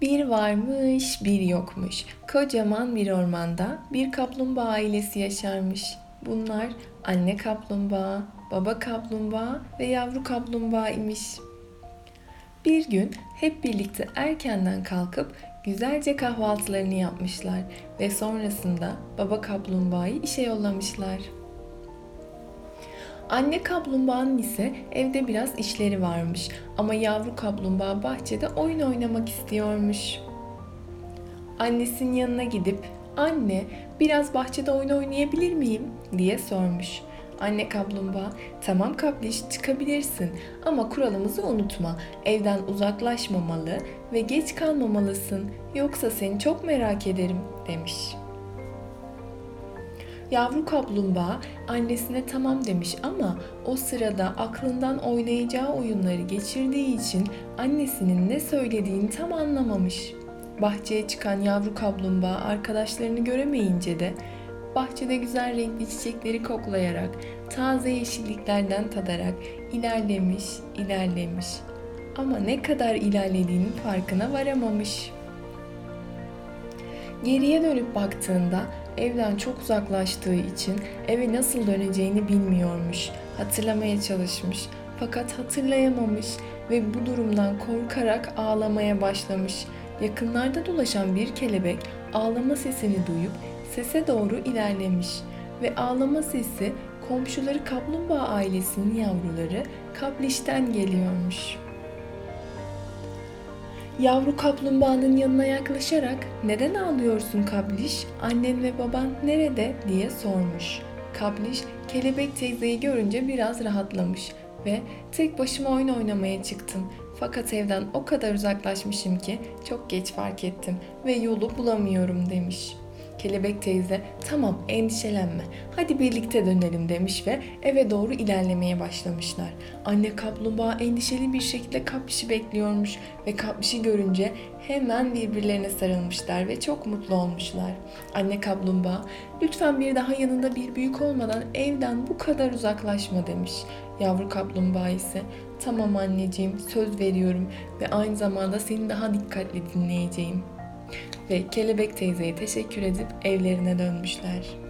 Bir varmış, bir yokmuş. Kocaman bir ormanda bir kaplumbağa ailesi yaşarmış. Bunlar anne kaplumbağa, baba kaplumbağa ve yavru kaplumbağa imiş. Bir gün hep birlikte erkenden kalkıp güzelce kahvaltılarını yapmışlar ve sonrasında baba kaplumbağayı işe yollamışlar. Anne kaplumbağanın ise evde biraz işleri varmış ama yavru kaplumbağa bahçede oyun oynamak istiyormuş. Annesinin yanına gidip "Anne, biraz bahçede oyun oynayabilir miyim?" diye sormuş. Anne kaplumbağa, "Tamam kapliş, çıkabilirsin ama kuralımızı unutma. Evden uzaklaşmamalı ve geç kalmamalısın. Yoksa seni çok merak ederim." demiş. Yavru kaplumbağa annesine tamam demiş ama o sırada aklından oynayacağı oyunları geçirdiği için annesinin ne söylediğini tam anlamamış. Bahçeye çıkan yavru kaplumbağa arkadaşlarını göremeyince de bahçede güzel renkli çiçekleri koklayarak, taze yeşilliklerden tadarak ilerlemiş, ilerlemiş. Ama ne kadar ilerlediğinin farkına varamamış. Geriye dönüp baktığında evden çok uzaklaştığı için eve nasıl döneceğini bilmiyormuş. Hatırlamaya çalışmış fakat hatırlayamamış ve bu durumdan korkarak ağlamaya başlamış. Yakınlarda dolaşan bir kelebek ağlama sesini duyup sese doğru ilerlemiş ve ağlama sesi komşuları kaplumbağa ailesinin yavruları Kapliş'ten geliyormuş. Yavru kaplumbağanın yanına yaklaşarak "Neden ağlıyorsun Kabliş? Annen ve baban nerede?" diye sormuş. Kabliş kelebek teyzeyi görünce biraz rahatlamış ve tek başıma oyun oynamaya çıktım. Fakat evden o kadar uzaklaşmışım ki çok geç fark ettim ve yolu bulamıyorum demiş. Kelebek teyze tamam endişelenme hadi birlikte dönelim demiş ve eve doğru ilerlemeye başlamışlar. Anne kaplumbağa endişeli bir şekilde kapişi bekliyormuş ve kapişi görünce hemen birbirlerine sarılmışlar ve çok mutlu olmuşlar. Anne kaplumbağa lütfen bir daha yanında bir büyük olmadan evden bu kadar uzaklaşma demiş. Yavru kaplumbağa ise tamam anneciğim söz veriyorum ve aynı zamanda seni daha dikkatli dinleyeceğim ve Kelebek teyzeye teşekkür edip evlerine dönmüşler.